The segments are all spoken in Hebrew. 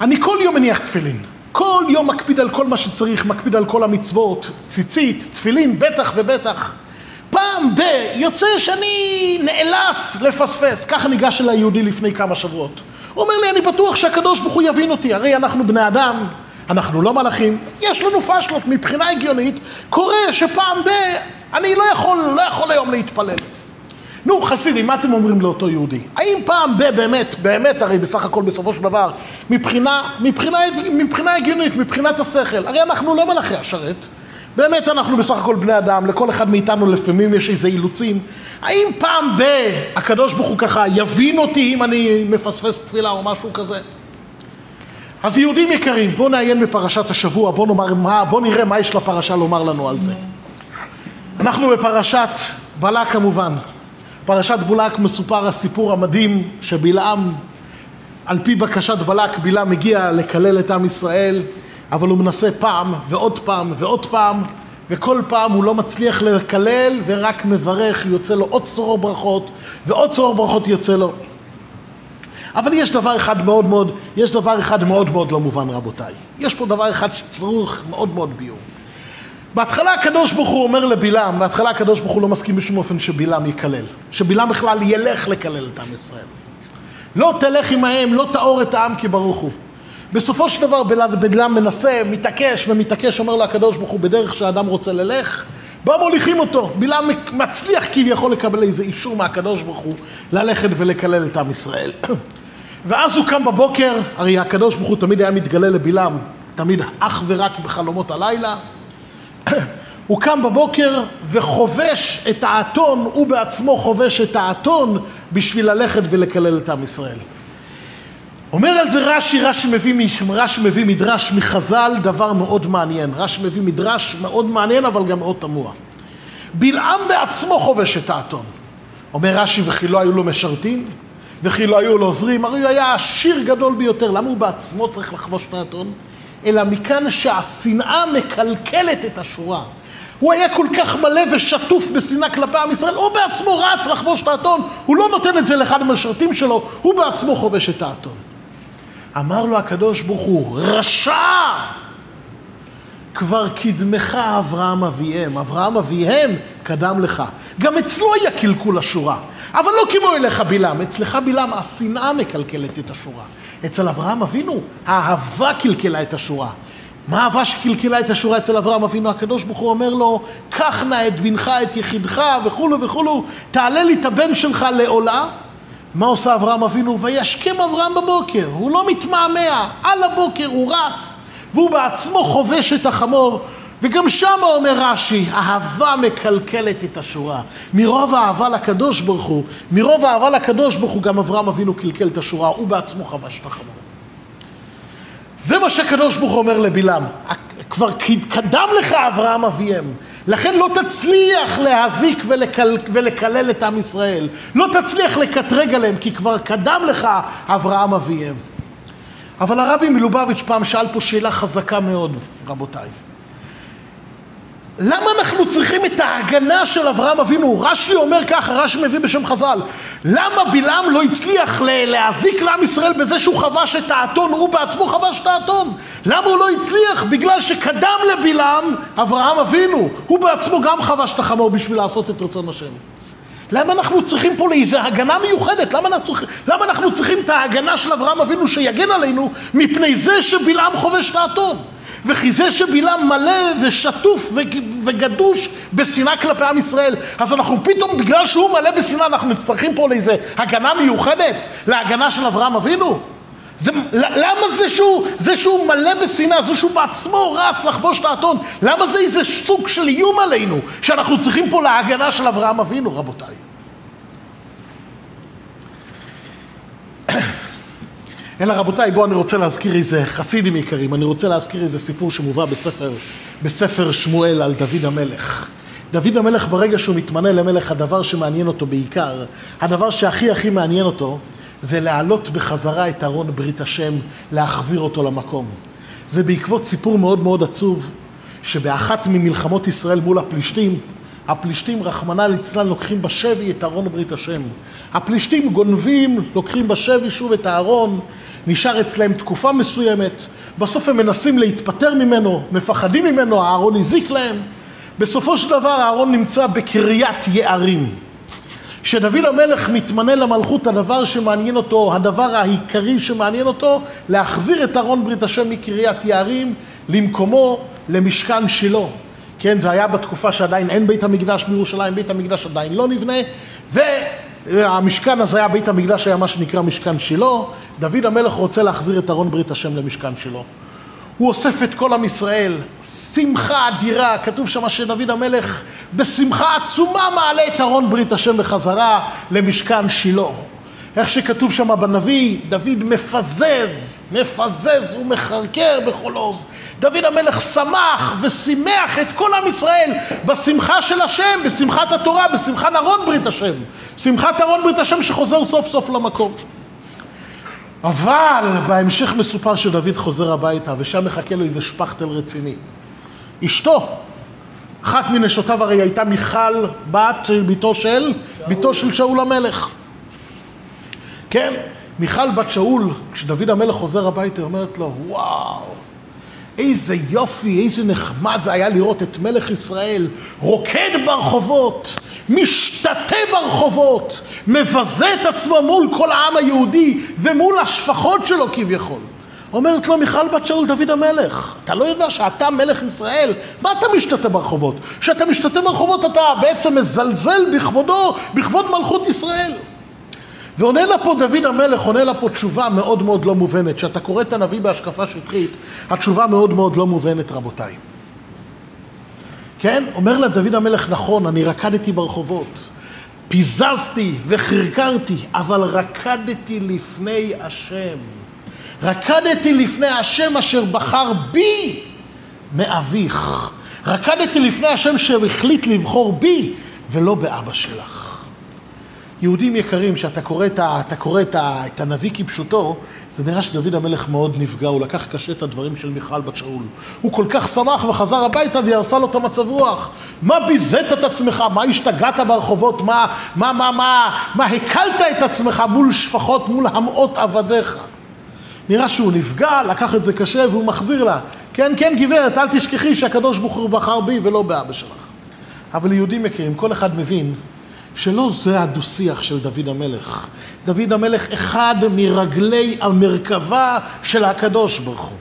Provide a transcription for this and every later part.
אני כל יום מניח תפילין. כל יום מקפיד על כל מה שצריך, מקפיד על כל המצוות, ציצית, תפילין, בטח ובטח. פעם ב... יוצא שאני נאלץ לפספס. ככה ניגש אל היהודי לפני כמה שבועות. הוא אומר לי, אני בטוח שהקדוש ברוך הוא יבין אותי, הרי אנחנו בני אדם, אנחנו לא מלאכים, יש לנו פשלות מבחינה הגיונית, קורה שפעם ב... אני לא יכול, לא יכול היום להתפלל. נו, חסידים, מה אתם אומרים לאותו יהודי? האם פעם ב... באמת, באמת, הרי בסך הכל בסופו של דבר, מבחינה, מבחינה, מבחינה הגיונית, מבחינת השכל, הרי אנחנו לא מלאכי השרת, באמת אנחנו בסך הכל בני אדם, לכל אחד מאיתנו לפעמים יש איזה אילוצים. האם פעם ב... הקדוש ברוך הוא ככה יבין אותי אם אני מפספס תפילה או משהו כזה? אז יהודים יקרים, בואו נעיין בפרשת השבוע, בואו נאמר מה, בואו נראה מה יש לפרשה לומר לנו על זה. אנחנו בפרשת בלק כמובן. פרשת בולק מסופר הסיפור המדהים שבלעם, על פי בקשת בלק, בלעם מגיע לקלל את עם ישראל, אבל הוא מנסה פעם ועוד פעם ועוד פעם, וכל פעם הוא לא מצליח לקלל ורק מברך, יוצא לו עוד צרור ברכות ועוד צרור ברכות יוצא לו. אבל יש דבר אחד מאוד מאוד, יש דבר אחד מאוד מאוד לא מובן רבותיי. יש פה דבר אחד שצריך מאוד מאוד ביור. בהתחלה הקדוש ברוך הוא אומר לבלעם, בהתחלה הקדוש ברוך הוא לא מסכים בשום אופן שבלעם יקלל. שבלעם בכלל ילך לקלל את עם ישראל. לא תלך עמהם, לא תאור את העם כי ברוך הוא. בסופו של דבר בלעם מנסה, מתעקש ומתעקש, אומר לו הקדוש ברוך הוא בדרך שהאדם רוצה ללך, בא מוליכים אותו. בלעם מצליח כביכול לקבל איזה אישור מהקדוש ברוך הוא ללכת ולקלל את עם ישראל. ואז הוא קם בבוקר, הרי הקדוש ברוך הוא תמיד היה מתגלה לבלעם, תמיד אך ורק בחלומות הלילה. הוא קם בבוקר וחובש את האתון, הוא בעצמו חובש את האתון בשביל ללכת ולקלל את עם ישראל. אומר על זה רש"י, רש"י מביא, רש"י מביא מדרש מחז"ל, דבר מאוד מעניין. רש"י מביא מדרש מאוד מעניין אבל גם מאוד תמוה. בלעם בעצמו חובש את האתון. אומר רש"י, וכי לא היו לו משרתים? וכי לא היו לו עוזרים? הרי הוא היה עשיר גדול ביותר. למה הוא בעצמו צריך לחבוש את האתון? אלא מכאן שהשנאה מקלקלת את השורה. הוא היה כל כך מלא ושטוף בשנאה כלפי עם ישראל, הוא בעצמו רץ לחבוש את האתון, הוא לא נותן את זה לאחד המשרתים שלו, הוא בעצמו חובש את האתון. אמר לו הקדוש ברוך הוא, רשע! כבר קדמך אברהם אביהם, אברהם אביהם קדם לך. גם אצלו היה קלקול השורה, אבל לא כמו אליך בלעם, אצלך בלעם השנאה מקלקלת את השורה. אצל אברהם אבינו האהבה קלקלה את השורה. מה אהבה שקלקלה את השורה אצל אברהם אבינו? הקדוש ברוך הוא אומר לו, קח נא את בנך, את יחידך וכולו וכולו, תעלה לי את הבן שלך לעולה. מה עושה אברהם אבינו? וישכם אברהם בבוקר, הוא לא מתמהמה, על הבוקר הוא רץ, והוא בעצמו חובש את החמור, וגם שם אומר רש"י, אהבה מקלקלת את השורה. מרוב האהבה לקדוש ברוך הוא, מרוב האהבה לקדוש ברוך הוא, גם אברהם אבינו קלקל את השורה, הוא בעצמו חבש את החמור. זה מה שהקדוש ברוך הוא אומר לבלעם, כבר קדם לך אברהם אביהם, לכן לא תצליח להזיק ולקל, ולקלל את עם ישראל, לא תצליח לקטרג עליהם, כי כבר קדם לך אברהם אביהם. אבל הרבי מלובביץ' פעם שאל פה שאלה חזקה מאוד, רבותיי. למה אנחנו צריכים את ההגנה של אברהם אבינו? רש"י אומר ככה, רש"י מביא בשם חז"ל. למה בלעם לא הצליח להזיק לעם ישראל בזה שהוא חבש את האתון, הוא בעצמו חבש את האתון? למה הוא לא הצליח? בגלל שקדם לבלעם אברהם אבינו. הוא בעצמו גם חבש את החמור בשביל לעשות את רצון השם. למה אנחנו צריכים פה לאיזו הגנה מיוחדת? למה אנחנו, למה אנחנו צריכים את ההגנה של אברהם אבינו שיגן עלינו מפני זה שבלעם חובש את האתון? וכי זה שבלעם מלא ושטוף וגדוש בשנאה כלפי עם ישראל, אז אנחנו פתאום, בגלל שהוא מלא בשנאה, אנחנו נצטרכים פה לאיזה הגנה מיוחדת, להגנה של אברהם אבינו? זה, למה זה שהוא, זה שהוא מלא בשנאה, זה שהוא בעצמו רץ לחבוש את האתון, למה זה איזה סוג של איום עלינו, שאנחנו צריכים פה להגנה של אברהם אבינו, רבותיי? אלא רבותיי, בואו אני רוצה להזכיר איזה חסידים יקרים, אני רוצה להזכיר איזה סיפור שמובא בספר, בספר שמואל על דוד המלך. דוד המלך ברגע שהוא מתמנה למלך, הדבר שמעניין אותו בעיקר, הדבר שהכי הכי מעניין אותו, זה להעלות בחזרה את ארון ברית השם, להחזיר אותו למקום. זה בעקבות סיפור מאוד מאוד עצוב, שבאחת ממלחמות ישראל מול הפלישתים, הפלישתים, רחמנא ליצלן, לוקחים בשבי את ארון ברית השם. הפלישתים גונבים, לוקחים בשבי שוב את הארון, נשאר אצלהם תקופה מסוימת, בסוף הם מנסים להתפטר ממנו, מפחדים ממנו, הארון הזיק להם. בסופו של דבר הארון נמצא בקריית יערים. כשדוד המלך מתמנה למלכות, הדבר שמעניין אותו, הדבר העיקרי שמעניין אותו, להחזיר את ארון ברית השם מקריית יערים למקומו, למשכן שילה. כן, זה היה בתקופה שעדיין אין בית המקדש בירושלים, בית המקדש עדיין לא נבנה, והמשכן הזה היה, בית המקדש היה מה שנקרא משכן שילה. דוד המלך רוצה להחזיר את ארון ברית השם למשכן שלו. הוא אוסף את כל עם ישראל, שמחה אדירה, כתוב שם שדוד המלך בשמחה עצומה מעלה את ארון ברית השם בחזרה למשכן שילה. איך שכתוב שם בנביא, דוד מפזז, מפזז ומחרקר בכל עוז. דוד המלך שמח ושימח את כל עם ישראל בשמחה של השם, בשמחת התורה, בשמחת ארון ברית השם. שמחת ארון ברית השם שחוזר סוף סוף למקום. אבל בהמשך מסופר שדוד חוזר הביתה ושם מחכה לו איזה שפכטל רציני. אשתו, אחת מנשותיו הרי הייתה מיכל בת ביתו של, ביתו של שאול המלך. כן, מיכל בת שאול, כשדוד המלך חוזר הביתה, היא אומרת לו, וואו, איזה יופי, איזה נחמד זה היה לראות את מלך ישראל רוקד ברחובות, משתתה ברחובות, מבזה את עצמו מול כל העם היהודי ומול השפחות שלו כביכול. אומרת לו מיכל בת שאול דוד המלך, אתה לא יודע שאתה מלך ישראל? מה אתה משתתה ברחובות? כשאתה משתתה ברחובות אתה בעצם מזלזל בכבודו, בכבוד מלכות ישראל. ועונה לה פה דוד המלך, עונה לה פה תשובה מאוד מאוד לא מובנת. כשאתה קורא את הנביא בהשקפה שטחית, התשובה מאוד מאוד לא מובנת, רבותיי. כן? אומר לה דוד המלך, נכון, אני רקדתי ברחובות, פיזזתי וחרקרתי, אבל רקדתי לפני השם. רקדתי לפני השם אשר בחר בי מאביך. רקדתי לפני השם שהחליט לבחור בי ולא באבא שלך. יהודים יקרים, כשאתה קורא, את, ה, אתה קורא את, ה, את הנביא כפשוטו, זה נראה שדוד המלך מאוד נפגע, הוא לקח קשה את הדברים של מיכל בת שאול. הוא כל כך שמח וחזר הביתה והיא הרסה לו את המצב רוח. מה ביזית את עצמך? מה השתגעת ברחובות? מה, מה, מה, מה, מה הקלת את עצמך מול שפחות, מול המאות עבדיך? נראה שהוא נפגע, לקח את זה קשה והוא מחזיר לה. כן, כן, גברת, אל תשכחי שהקדוש ברוך הוא בחר בי ולא באבא שלך. אבל יהודים יקרים, כל אחד מבין שלא זה הדו-שיח של דוד המלך. דוד המלך אחד מרגלי המרכבה של הקדוש ברוך הוא.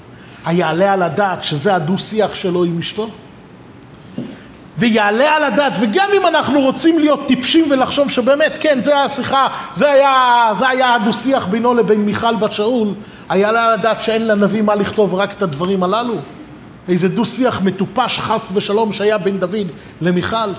היעלה על הדעת שזה הדו-שיח שלו עם אשתו? ויעלה על הדעת, וגם אם אנחנו רוצים להיות טיפשים ולחשוב שבאמת, כן, זה השיחה, זה היה, זה היה הדו-שיח בינו לבין מיכל בת שאול, היעלה על הדעת שאין לנביא מה לכתוב רק את הדברים הללו? איזה דו-שיח מטופש חס ושלום שהיה בין דוד למיכל.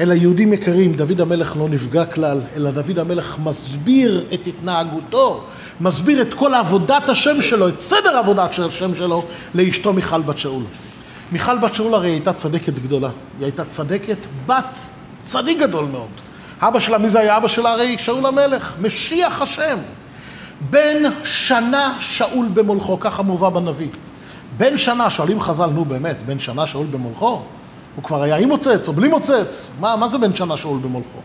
אלא יהודים יקרים, דוד המלך לא נפגע כלל, אלא דוד המלך מסביר את התנהגותו, מסביר את כל עבודת השם שלו, את סדר עבודת השם שלו, לאשתו מיכל בת שאול. מיכל בת שאול הרי הייתה צדקת גדולה, היא הייתה צדקת בת צדיק גדול מאוד. אבא שלה, מי זה היה אבא שלה? הרי שאול המלך, משיח השם. בן שנה שאול במולכו, ככה מובא בנביא. בן שנה, שואלים חז"ל, נו באמת, בן שנה שאול במולכו? הוא כבר היה עם מוצץ או בלי מוצץ. מה, מה זה בן שנה שאול במולכו?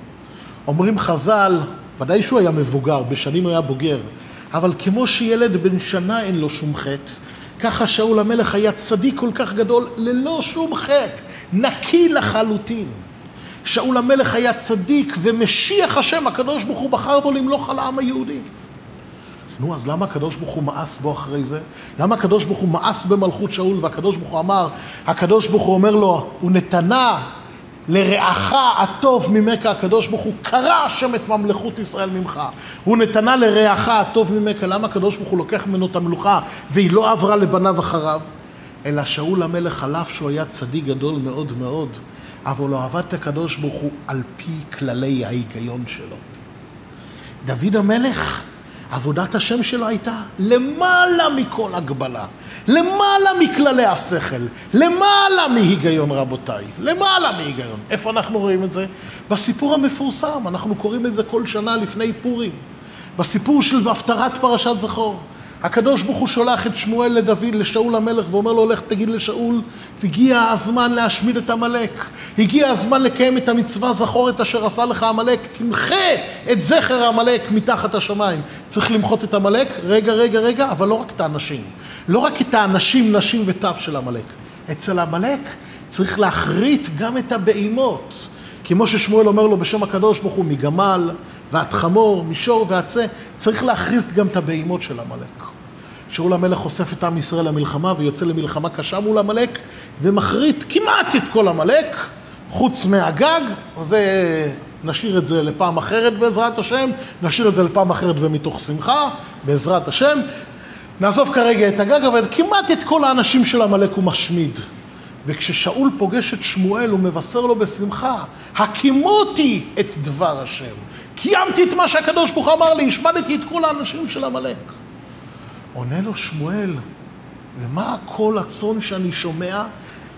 אומרים חז"ל, ודאי שהוא היה מבוגר, בשנים הוא היה בוגר, אבל כמו שילד בן שנה אין לו שום חטא, ככה שאול המלך היה צדיק כל כך גדול ללא שום חטא, נקי לחלוטין. שאול המלך היה צדיק ומשיח השם, הקדוש ברוך הוא בחר בו למלוך על העם היהודי. נו, אז למה הקדוש ברוך הוא מאס בו אחרי זה? למה הקדוש ברוך הוא מאס במלכות שאול והקדוש ברוך הוא אמר, הקדוש ברוך הוא אומר לו, נתנה לרעך הטוב ממך, הקדוש ברוך הוא קרע השם את ממלכות ישראל ממך. הוא נתנה לרעך הטוב ממך, למה הקדוש ברוך הוא לוקח ממנו את המלוכה והיא לא עברה לבניו אחריו? אלא שאול המלך, על אף שהוא היה צדיק גדול מאוד מאוד, אבל לא עבד את הקדוש ברוך הוא על פי כללי ההיגיון שלו. דוד המלך עבודת השם שלו הייתה למעלה מכל הגבלה, למעלה מכללי השכל, למעלה מהיגיון רבותיי, למעלה מהיגיון. איפה אנחנו רואים את זה? בסיפור המפורסם, אנחנו קוראים את זה כל שנה לפני פורים. בסיפור של הפטרת פרשת זכור. הקדוש ברוך הוא שולח את שמואל לדוד, לשאול המלך, ואומר לו, לך תגיד לשאול, הגיע הזמן להשמיד את עמלק. הגיע הזמן לקיים את המצווה, זכור את אשר עשה לך עמלק, תמחה את זכר עמלק מתחת השמיים. צריך למחות את עמלק, רגע, רגע, רגע, אבל לא רק את האנשים. לא רק את האנשים, נשים וטף של עמלק. אצל עמלק צריך להכרית גם את הבהמות. כמו ששמואל אומר לו בשם הקדוש ברוך הוא, מגמל ועד חמור, מישור ועד צה, צריך להכריז גם את הבהמות של עמלק. שאול המלך אוסף את עם ישראל למלחמה ויוצא למלחמה קשה מול עמלק ומכרית כמעט את כל עמלק, חוץ מהגג, זה נשאיר את זה לפעם אחרת בעזרת השם, נשאיר את זה לפעם אחרת ומתוך שמחה, בעזרת השם. נעזוב כרגע את הגג, אבל כמעט את כל האנשים של עמלק הוא משמיד. וכששאול פוגש את שמואל הוא מבשר לו בשמחה, הקימותי את דבר השם. קיימתי את מה שהקדוש ברוך אמר לי, השמדתי את כל האנשים של עמלק. עונה לו שמואל, ומה הקול הצאן שאני שומע?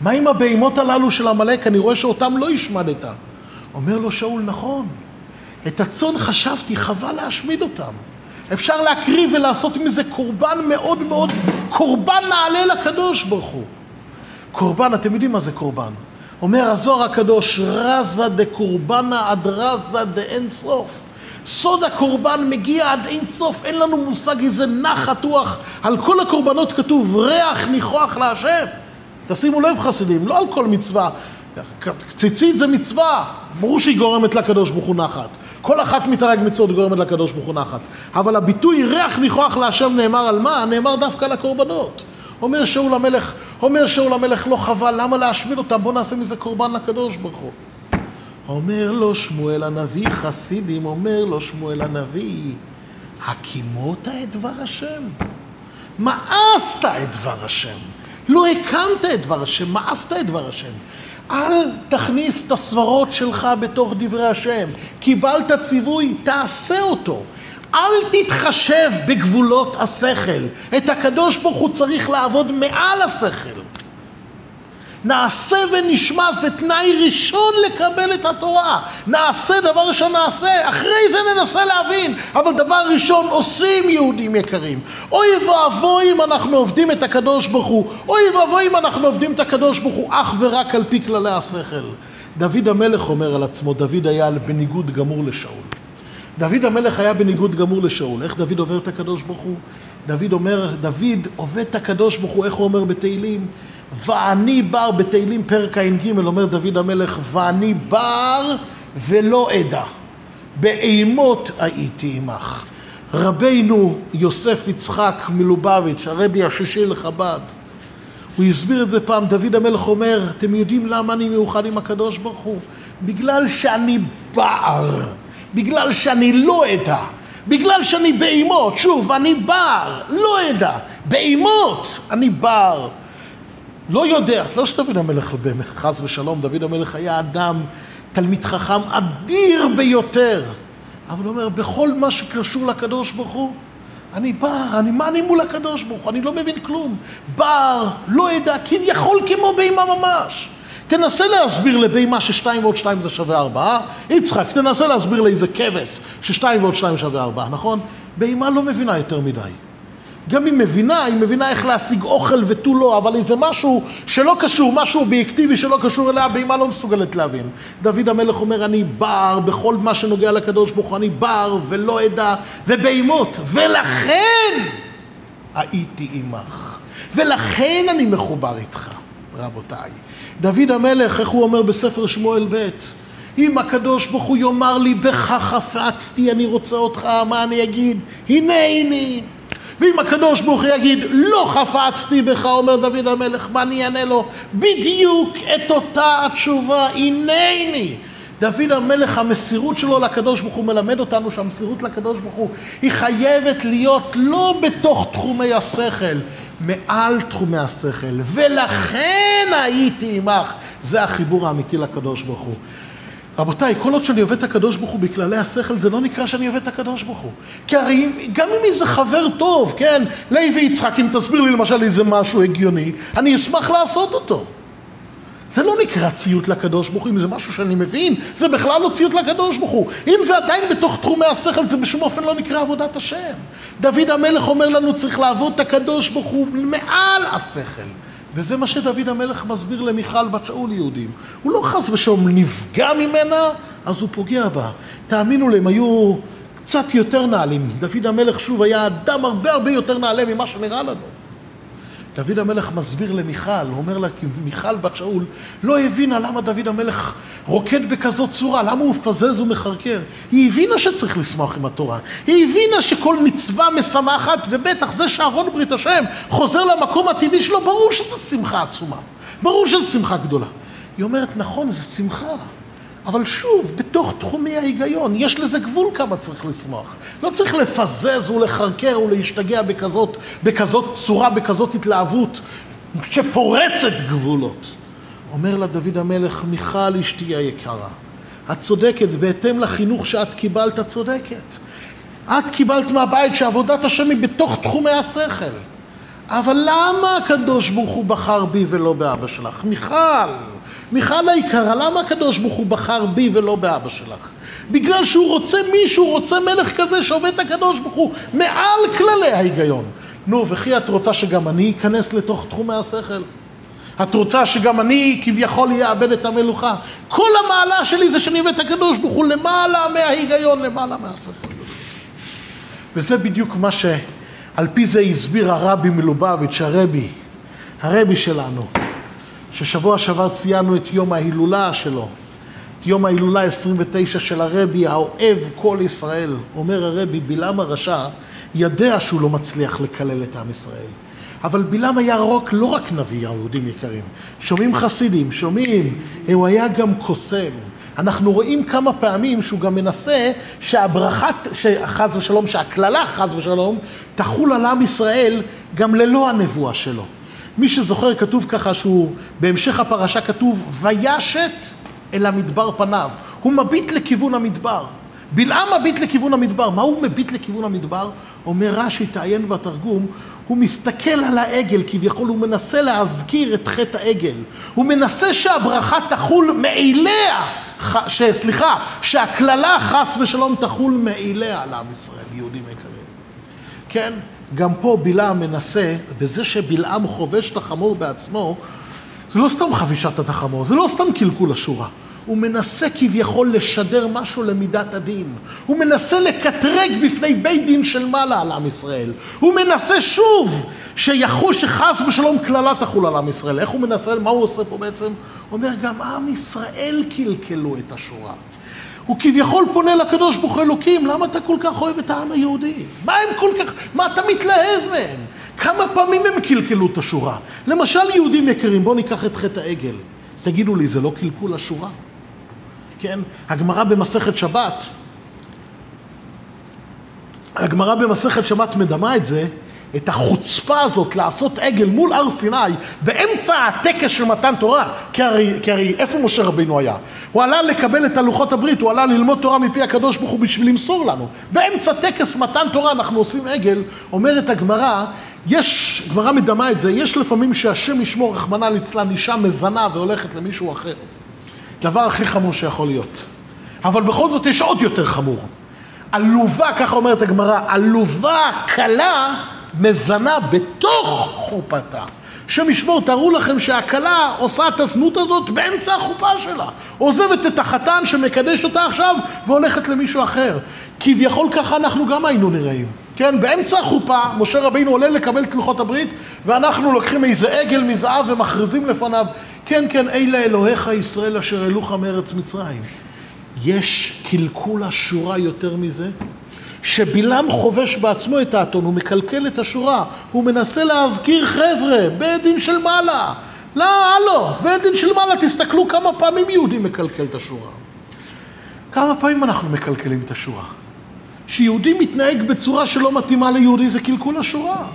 מה עם הבהמות הללו של עמלק? אני רואה שאותם לא השמדת. אומר לו שאול, נכון, את הצאן חשבתי, חבל להשמיד אותם. אפשר להקריב ולעשות מזה קורבן מאוד מאוד, קורבן נעלה לקדוש ברוך הוא. קורבן, אתם יודעים מה זה קורבן. אומר הזוהר הקדוש, רזה דקורבנה עד רזה דאין סוף. סוד הקורבן מגיע עד אין סוף, אין לנו מושג איזה נחת רוח. על כל הקורבנות כתוב ריח ניחוח להשם. תשימו לב חסידים, לא על כל מצווה. ציצית זה מצווה, ברור שהיא גורמת לקדוש ברוך הוא נחת. כל אחת מתרג מצוות גורמת לקדוש ברוך הוא נחת. אבל הביטוי ריח ניחוח להשם נאמר על מה? נאמר דווקא על הקורבנות. אומר שאול המלך, אומר שאול המלך לא חבל, למה להשמיד אותם? בוא נעשה מזה קורבן לקדוש ברוך הוא. אומר לו שמואל הנביא, חסידים, אומר לו שמואל הנביא, הקימות את דבר השם? מאסת את דבר השם. לא הקמת את דבר השם, מאסת את דבר השם. אל תכניס את הסברות שלך בתוך דברי השם. קיבלת ציווי, תעשה אותו. אל תתחשב בגבולות השכל. את הקדוש ברוך הוא צריך לעבוד מעל השכל. נעשה ונשמע זה תנאי ראשון לקבל את התורה. נעשה, דבר ראשון נעשה, אחרי זה ננסה להבין. אבל דבר ראשון עושים יהודים יקרים. אוי ואבוי אם אנחנו עובדים את הקדוש ברוך הוא. אוי ואבוי אם אנחנו עובדים את הקדוש ברוך הוא אך ורק על פי כללי השכל. דוד המלך אומר על עצמו, דוד היה בניגוד גמור לשאול. דוד המלך היה בניגוד גמור לשאול. איך דוד עובר את הקדוש ברוך הוא? דוד אומר, דוד עובד את הקדוש ברוך הוא, איך הוא אומר בתהילים? ואני בר, בתהילים פרק ע"ג, אומר דוד המלך, ואני בר ולא אדע. באימות הייתי עמך. רבינו יוסף יצחק מלובביץ', הרבי השישי לחב"ד, הוא הסביר את זה פעם, דוד המלך אומר, אתם יודעים למה אני מאוחד עם הקדוש ברוך הוא? בגלל שאני בר. בגלל שאני לא אדע, בגלל שאני באימות, שוב, אני בר, לא אדע, באימות אני בר. לא יודע, לא שדוד המלך, חס ושלום, דוד המלך היה אדם, תלמיד חכם אדיר ביותר. אבל הוא אומר, בכל מה שקשור לקדוש ברוך הוא, אני בר, אני, מה אני מול הקדוש ברוך הוא? אני לא מבין כלום. בר, לא אדע, כביכול כמו באימה ממש. תנסה להסביר לבהמה ששתיים ועוד שתיים זה שווה ארבעה. יצחק, תנסה להסביר לאיזה כבש ששתיים ועוד שתיים שווה ארבעה, נכון? בהמה לא מבינה יותר מדי. גם היא מבינה, היא מבינה איך להשיג אוכל ותו לא, אבל איזה משהו שלא קשור, משהו אובייקטיבי שלא קשור אליה, בהמה לא מסוגלת להבין. דוד המלך אומר, אני בר בכל מה שנוגע לקדוש ברוך הוא, אני בר ולא אדע, ובהמות, ולכן הייתי עמך, ולכן אני מחובר איתך, רבותיי. דוד המלך, איך הוא אומר בספר שמואל ב', אם הקדוש ברוך הוא יאמר לי, בך חפצתי, אני רוצה אותך, מה אני אגיד? הנני. ואם הקדוש ברוך הוא יגיד, לא חפצתי בך, אומר דוד המלך, מה אני אענה לו? בדיוק את אותה התשובה, הנני. דוד המלך, המסירות שלו לקדוש ברוך הוא מלמד אותנו שהמסירות לקדוש ברוך הוא היא חייבת להיות לא בתוך תחומי השכל, מעל תחומי השכל, ולכן הייתי עמך. זה החיבור האמיתי לקדוש ברוך הוא. רבותיי, כל עוד שאני עובד את הקדוש ברוך הוא בכללי השכל, זה לא נקרא שאני עובד את הקדוש ברוך הוא. כי הרי גם אם איזה חבר טוב, כן, לוי יצחק, אם תסביר לי למשל איזה משהו הגיוני, אני אשמח לעשות אותו. זה לא נקרא ציות לקדוש ברוך הוא, אם זה משהו שאני מבין, זה בכלל לא ציות לקדוש ברוך הוא. אם זה עדיין בתוך תחומי השכל, זה בשום אופן לא נקרא עבודת השם. דוד המלך אומר לנו, צריך לעבוד את הקדוש ברוך הוא מעל השכל. וזה מה שדוד המלך מסביר למיכל בת שאול יהודים. הוא לא חס ושלום נפגע ממנה, אז הוא פוגע בה. תאמינו לי, הם היו קצת יותר נעלים. דוד המלך שוב היה אדם הרבה הרבה יותר נעלה ממה שנראה לנו. דוד המלך מסביר למיכל, הוא אומר לה, כי מיכל בת שאול לא הבינה למה דוד המלך רוקד בכזאת צורה, למה הוא מפזז ומחרקר. היא הבינה שצריך לשמוח עם התורה. היא הבינה שכל מצווה משמחת, ובטח זה שאהרון ברית השם חוזר למקום הטבעי שלו, ברור שזו שמחה עצומה. ברור שזו שמחה גדולה. היא אומרת, נכון, זו שמחה. אבל שוב, בתוך תחומי ההיגיון, יש לזה גבול כמה צריך לשמוח. לא צריך לפזז ולחרקר ולהשתגע בכזאת, בכזאת צורה, בכזאת התלהבות שפורצת גבולות. אומר לה דוד המלך, מיכל אשתי היקרה, את צודקת, בהתאם לחינוך שאת קיבלת, את צודקת. את קיבלת מהבית שעבודת השם היא בתוך תחומי השכל. אבל למה הקדוש ברוך הוא בחר בי ולא באבא שלך? מיכל, מיכל היקרה, למה הקדוש ברוך הוא בחר בי ולא באבא שלך? בגלל שהוא רוצה מישהו, רוצה מלך כזה שעובד את הקדוש ברוך הוא מעל כללי ההיגיון. נו, וכי את רוצה שגם אני אכנס לתוך תחומי השכל? את רוצה שגם אני כביכול אאבד את המלוכה? כל המעלה שלי זה שאני אביא את הקדוש ברוך הוא למעלה מההיגיון, למעלה מהשכל. וזה בדיוק מה שעל פי זה הסביר הרבי מלובביץ', הרבי, הרבי שלנו. ששבוע שעבר ציינו את יום ההילולה שלו, את יום ההילולה 29 של הרבי, האוהב כל ישראל. אומר הרבי, בלעם הרשע ידע שהוא לא מצליח לקלל את עם ישראל. אבל בלעם היה רק, לא רק נביא, יהודים יקרים. שומעים חסידים, שומעים, הוא היה גם קוסם. אנחנו רואים כמה פעמים שהוא גם מנסה שהברכה, חס ושלום, שהקללה חס ושלום, תחול על עם ישראל גם ללא הנבואה שלו. מי שזוכר, כתוב ככה שהוא, בהמשך הפרשה כתוב, וישת אל המדבר פניו. הוא מביט לכיוון המדבר. בלעם מביט לכיוון המדבר. מה הוא מביט לכיוון המדבר? אומר רש"י, תעיין בתרגום, הוא מסתכל על העגל, כביכול הוא מנסה להזכיר את חטא העגל. הוא מנסה שהברכה תחול מאליה, ש, סליחה, שהקללה חס ושלום תחול מאליה על עם ישראל, יהודים יקרים. כן? גם פה בלעם מנסה, בזה שבלעם חובש את החמור בעצמו, זה לא סתם חבישת את החמור, זה לא סתם קלקול השורה. הוא מנסה כביכול לשדר משהו למידת הדין. הוא מנסה לקטרג בפני בית דין של מעלה על עם ישראל. הוא מנסה שוב שיחוש שחס ושלום קללה תחול על עם ישראל. איך הוא מנסה, מה הוא עושה פה בעצם? הוא אומר, גם עם ישראל קלקלו את השורה. הוא כביכול פונה לקדוש ברוך הוא אלוקים, למה אתה כל כך אוהב את העם היהודי? מה הם כל כך, מה אתה מתלהב מהם? כמה פעמים הם קלקלו את השורה? למשל יהודים יקרים, בואו ניקח את חטא העגל. תגידו לי, זה לא קלקול השורה? כן? הגמרא במסכת שבת, הגמרא במסכת שבת מדמה את זה, את החוצפה הזאת לעשות עגל מול הר סיני באמצע הטקס של מתן תורה, כי הרי, כי הרי איפה משה רבינו היה? הוא עלה לקבל את הלוחות הברית, הוא עלה ללמוד תורה מפי הקדוש ברוך הוא בשביל למסור לנו. באמצע טקס מתן תורה אנחנו עושים עגל, אומרת הגמרא, יש, גמרא מדמה את זה, יש לפעמים שהשם ישמור רחמנא ליצלן אישה מזנה והולכת למישהו אחר. דבר הכי חמור שיכול להיות. אבל בכל זאת יש עוד יותר חמור. עלובה, ככה אומרת הגמרא, עלובה קלה מזנה בתוך חופתה. השם ישמור, תארו לכם שהכלה עושה את הזנות הזאת באמצע החופה שלה. עוזבת את החתן שמקדש אותה עכשיו והולכת למישהו אחר. כביכול ככה אנחנו גם היינו נראים. כן, באמצע החופה, משה רבינו עולה לקבל את לוחות הברית, ואנחנו לוקחים איזה עגל מזהב ומכריזים לפניו, כן, כן, אלה אלוהיך ישראל אשר העלוך מארץ מצרים. יש קלקול השורה יותר מזה? שבלעם חובש בעצמו את האתון, הוא מקלקל את השורה, הוא מנסה להזכיר חבר'ה, בית דין של מעלה. לא, הלו, בית דין של מעלה, תסתכלו כמה פעמים יהודי מקלקל את השורה. כמה פעמים אנחנו מקלקלים את השורה? שיהודי מתנהג בצורה שלא מתאימה ליהודי זה קלקול השורה.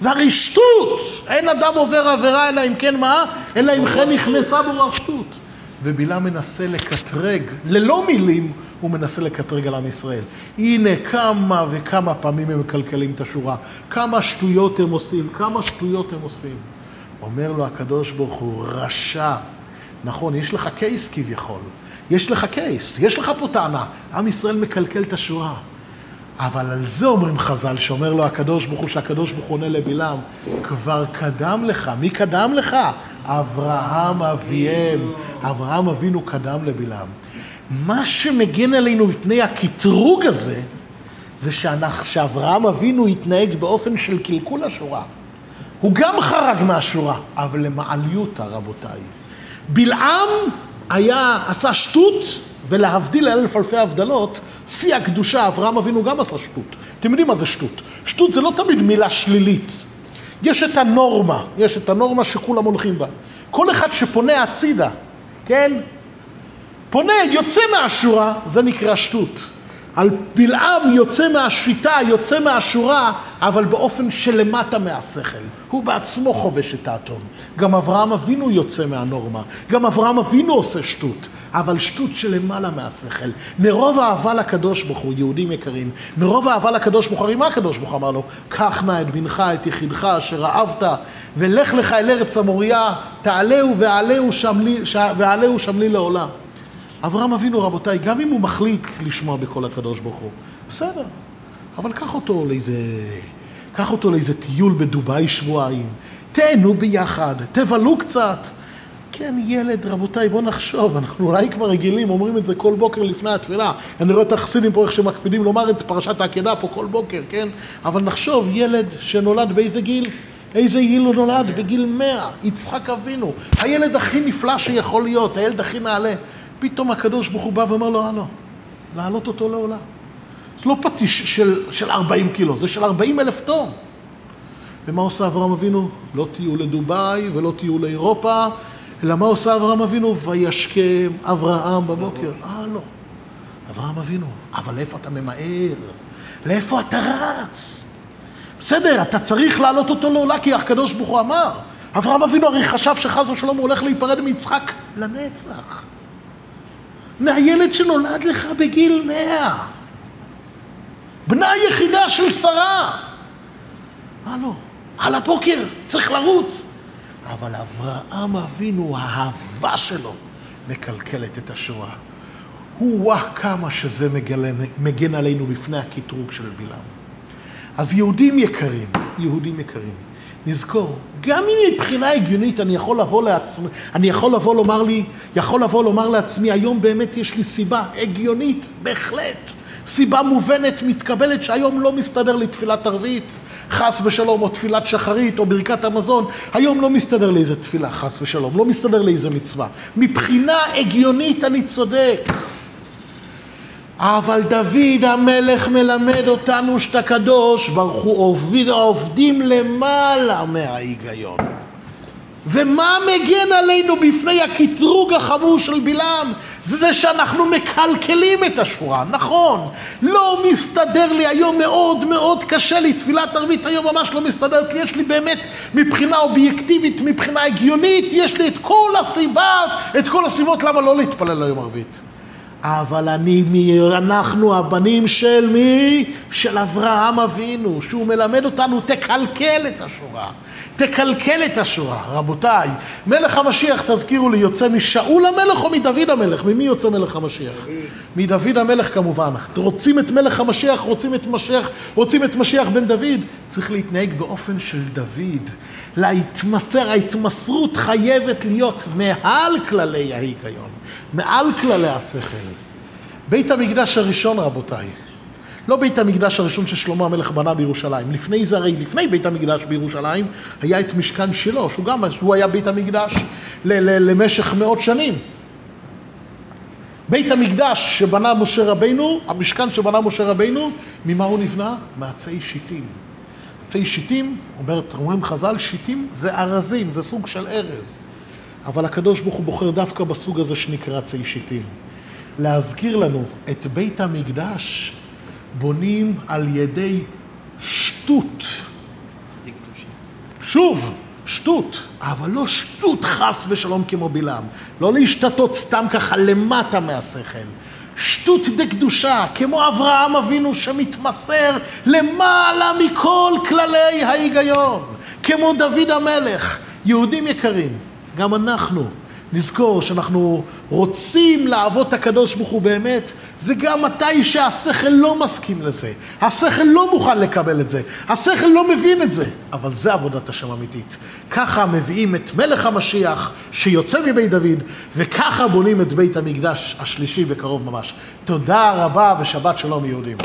זה הרי שטות! אין אדם עובר עבירה אלא אם כן מה? אלא אם כן נכנסה בו השטות. ובלעם מנסה לקטרג, ללא מילים, הוא מנסה לקטרג על עם ישראל. הנה כמה וכמה פעמים הם מקלקלים את השורה, כמה שטויות הם עושים, כמה שטויות הם עושים. אומר לו הקדוש ברוך הוא, רשע. נכון, יש לך קייס כביכול. יש לך קייס, יש לך פה טענה. עם ישראל מקלקל את השורה. אבל על זה אומרים חז"ל, שאומר לו הקדוש ברוך הוא, שהקדוש ברוך הוא עונה לבלעם, כבר קדם לך, מי קדם לך? אברהם אביהם. אברהם אבינו קדם לבלעם. מה שמגן עלינו מפני הקטרוג הזה, זה שאנחנו, שאברהם אבינו התנהג באופן של קלקול השורה. הוא גם חרג מהשורה, אבל למעליותה, רבותיי. בלעם היה, עשה שטות, ולהבדיל אלף אלפי הבדלות, שיא הקדושה, אברהם אבינו גם עשה שטות. אתם יודעים מה זה שטות? שטות זה לא תמיד מילה שלילית. יש את הנורמה, יש את הנורמה שכולם הולכים בה. כל אחד שפונה הצידה, כן? פונה, יוצא מהשורה, זה נקרא שטות. על בלעם יוצא מהשיטה, יוצא מהשורה, אבל באופן שלמטה מהשכל. הוא בעצמו חובש את האטום. גם אברהם אבינו יוצא מהנורמה. גם אברהם אבינו עושה שטות, אבל שטות שלמעלה מהשכל. מרוב אהבה לקדוש ברוך הוא, יהודים יקרים, מרוב אהבה לקדוש ברוך הוא, מה הקדוש ברוך הוא אמר לו? קח נא את בנך, את יחידך, אשר אהבת, ולך לך אל ארץ המוריה, תעלהו ועלהו ועלהו שמלי לעולם. אברהם אבינו, רבותיי, גם אם הוא מחליט לשמוע בקול הקדוש ברוך הוא, בסדר, אבל קח אותו לאיזה, קח אותו לאיזה טיול בדובאי שבועיים, תהנו ביחד, תבלו קצת. כן, ילד, רבותיי, בואו נחשוב, אנחנו אולי כבר רגילים, אומרים את זה כל בוקר לפני התפילה. אני רואה את החסידים פה, איך שמקפידים לומר את פרשת העקדה פה כל בוקר, כן? אבל נחשוב, ילד שנולד באיזה גיל? איזה גיל הוא נולד? בגיל מאה, יצחק אבינו. הילד הכי נפלא שיכול להיות, הילד הכי נעלה. פתאום הקדוש ברוך הוא בא ואומר לו, הלו, להעלות אותו לעולה. זה לא פטיש של, של 40 קילו, זה של 40 אלף טון. ומה עושה אברהם אבינו? לא תהיו לדובאי ולא תהיו לאירופה, אלא מה עושה אברהם אבינו? וישכם אברהם בבוקר. אה, לא. אברהם אבינו, אבל לאיפה אתה ממהר? לאיפה אתה רץ? בסדר, אתה צריך להעלות אותו לעולה, כי הקדוש ברוך הוא אמר. אברהם אבינו הרי חשב שחס ושלום הוא הולך להיפרד מיצחק לנצח. מהילד שנולד לך בגיל מאה. בנה היחידה של שרה. מה לא? על הבוקר, צריך לרוץ. אבל אברהם אבינו, האהבה שלו, מקלקלת את השואה. הוא וואה כמה שזה מגלן, מגן עלינו בפני הקטרוג של בלעם. אז יהודים יקרים, יהודים יקרים, נזכור, גם אם מבחינה הגיונית אני יכול לבוא לעצמי, אני יכול לבוא לומר לי, יכול לבוא לומר לעצמי, היום באמת יש לי סיבה הגיונית, בהחלט, סיבה מובנת, מתקבלת, שהיום לא מסתדר לי תפילת ערבית, חס ושלום, או תפילת שחרית, או ברכת המזון, היום לא מסתדר לי איזה תפילה, חס ושלום, לא מסתדר לי איזה מצווה. מבחינה הגיונית אני צודק. אבל דוד המלך מלמד אותנו שאתה קדוש ברוך הוא עובד, עובדים למעלה מההיגיון. ומה מגן עלינו בפני הקטרוג החמור של בלעם? זה זה שאנחנו מקלקלים את השורה, נכון. לא מסתדר לי היום מאוד מאוד קשה לי, תפילת ערבית היום ממש לא מסתדר, כי יש לי באמת מבחינה אובייקטיבית, מבחינה הגיונית, יש לי את כל הסיבה, את כל הסיבות למה לא להתפלל היום ערבית. אבל אני, מי, אנחנו הבנים של מי? של אברהם אבינו, שהוא מלמד אותנו, תקלקל את השורה. תקלקל את השורה. רבותיי, מלך המשיח, תזכירו לי, יוצא משאול המלך או מדוד המלך? ממי יוצא מלך המשיח? מדוד המלך כמובן. רוצים את מלך המשיח, רוצים את משיח, רוצים את משיח בן דוד? צריך להתנהג באופן של דוד. להתמסר, ההתמסרות חייבת להיות מעל כללי ההיגיון, מעל כללי השכל. בית המקדש הראשון, רבותיי, לא בית המקדש הראשון ששלמה המלך בנה בירושלים. לפני זה, הרי לפני בית המקדש בירושלים, היה את משכן שלו, שהוא גם, הוא היה בית המקדש ל- ל- למשך מאות שנים. בית המקדש שבנה משה רבינו, המשכן שבנה משה רבינו, ממה הוא נבנה? מעצי שיטים. עצי שיטים, אומרת, אומרים חז"ל, שיטים זה ארזים, זה סוג של ארז. אבל הקדוש ברוך הוא בוחר דווקא בסוג הזה שנקרא עצי שיטים. להזכיר לנו, את בית המקדש בונים על ידי שטות. שוב, שטות, אבל לא שטות חס ושלום כמו בלעם. לא להשתתות סתם ככה למטה מהשכל. שטות דקדושה, כמו אברהם אבינו שמתמסר למעלה מכל כללי ההיגיון, כמו דוד המלך. יהודים יקרים, גם אנחנו נזכור שאנחנו רוצים לעבוד את הקדוש ברוך הוא באמת, זה גם מתי שהשכל לא מסכים לזה. השכל לא מוכן לקבל את זה. השכל לא מבין את זה. אבל זה עבודת השם אמיתית. ככה מביאים את מלך המשיח שיוצא מבית דוד, וככה בונים את בית המקדש השלישי בקרוב ממש. תודה רבה ושבת שלום יהודים.